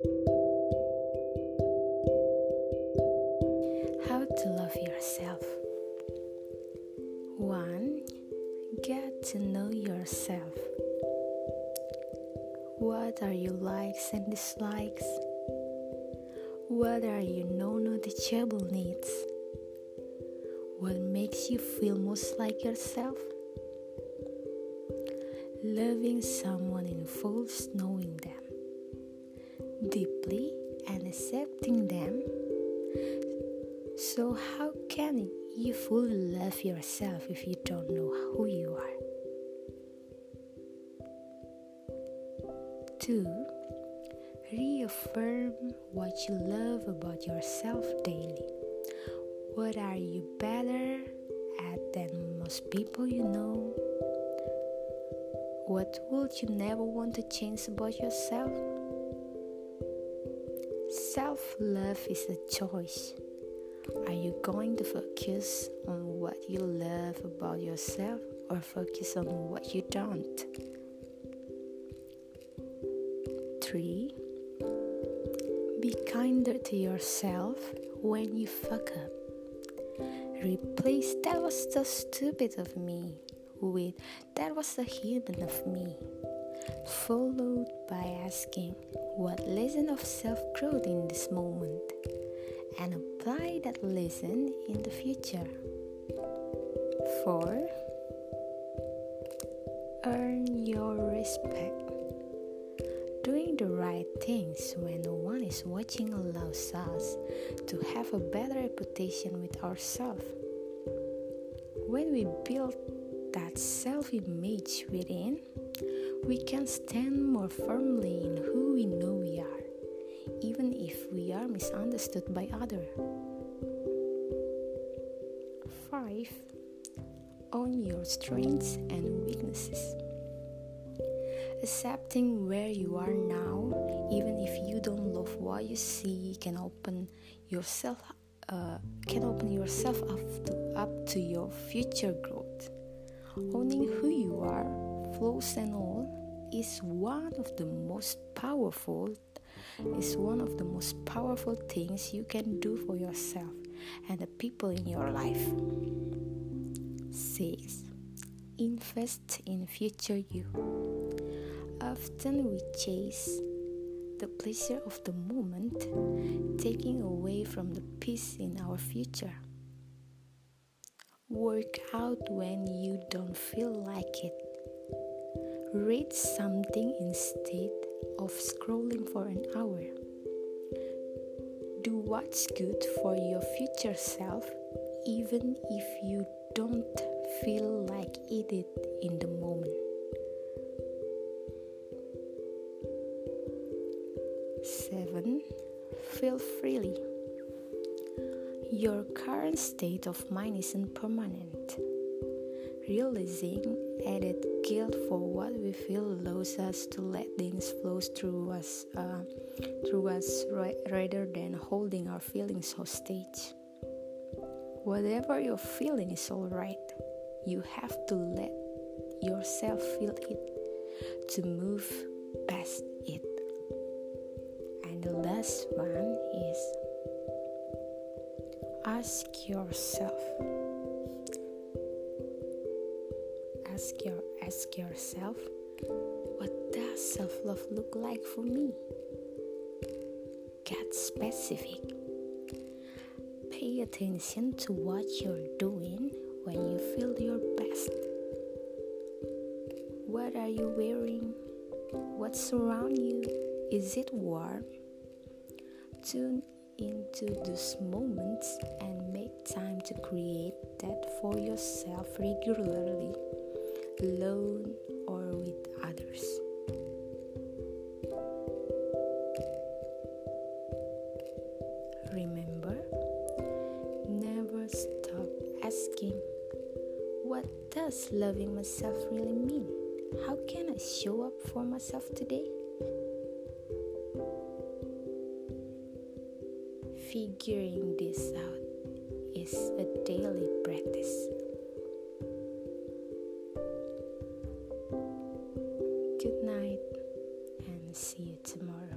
How to love yourself. 1. Get to know yourself. What are your likes and dislikes? What are your non negotiable needs? What makes you feel most like yourself? Loving someone involves knowing deeply and accepting them. So, how can you fully love yourself if you don't know who you are? 2. Reaffirm what you love about yourself daily. What are you better at than most people you know? What would you never want to change about yourself? Self love is a choice. Are you going to focus on what you love about yourself or focus on what you don't? 3. Be kinder to yourself when you fuck up. Replace that was so stupid of me with that was the human of me, followed by asking what lesson of self growth in this moment and apply that lesson in the future. 4. Earn your respect. Doing the right things when no one is watching allows us to have a better reputation with ourselves. When we build that self image within, we can stand more firmly in who we know we are, even if we are misunderstood by others. 5. Own your strengths and weaknesses. Accepting where you are now, even if you don't love what you see, can open yourself uh, can open yourself up to, up to your future growth. Owning who you are, flaws and all, is one of the most powerful is one of the most powerful things you can do for yourself and the people in your life. 6. Invest in future you. Often we chase the pleasure of the moment, taking away from the peace in our future. Work out when you don't feel like it. Read something instead of scrolling for an hour. Do what's good for your future self, even if you don't feel like it in the moment. 7. Feel freely. Your current state of mind isn't permanent. Realizing added guilt for what we feel allows us to let things flow through us, uh, through us rather than holding our feelings hostage. Whatever you're feeling is alright. You have to let yourself feel it to move past it. And the last one is ask yourself ask your ask yourself what does self-love look like for me? Get specific. Pay attention to what you're doing when you feel your best. What are you wearing? What's around you? Is it warm? Tune into those moments and make time to create that for yourself regularly, alone or with others. Remember, never stop asking, What does loving myself really mean? How can I show up for myself today? Figuring this out is a daily practice. good night, and see you tomorrow.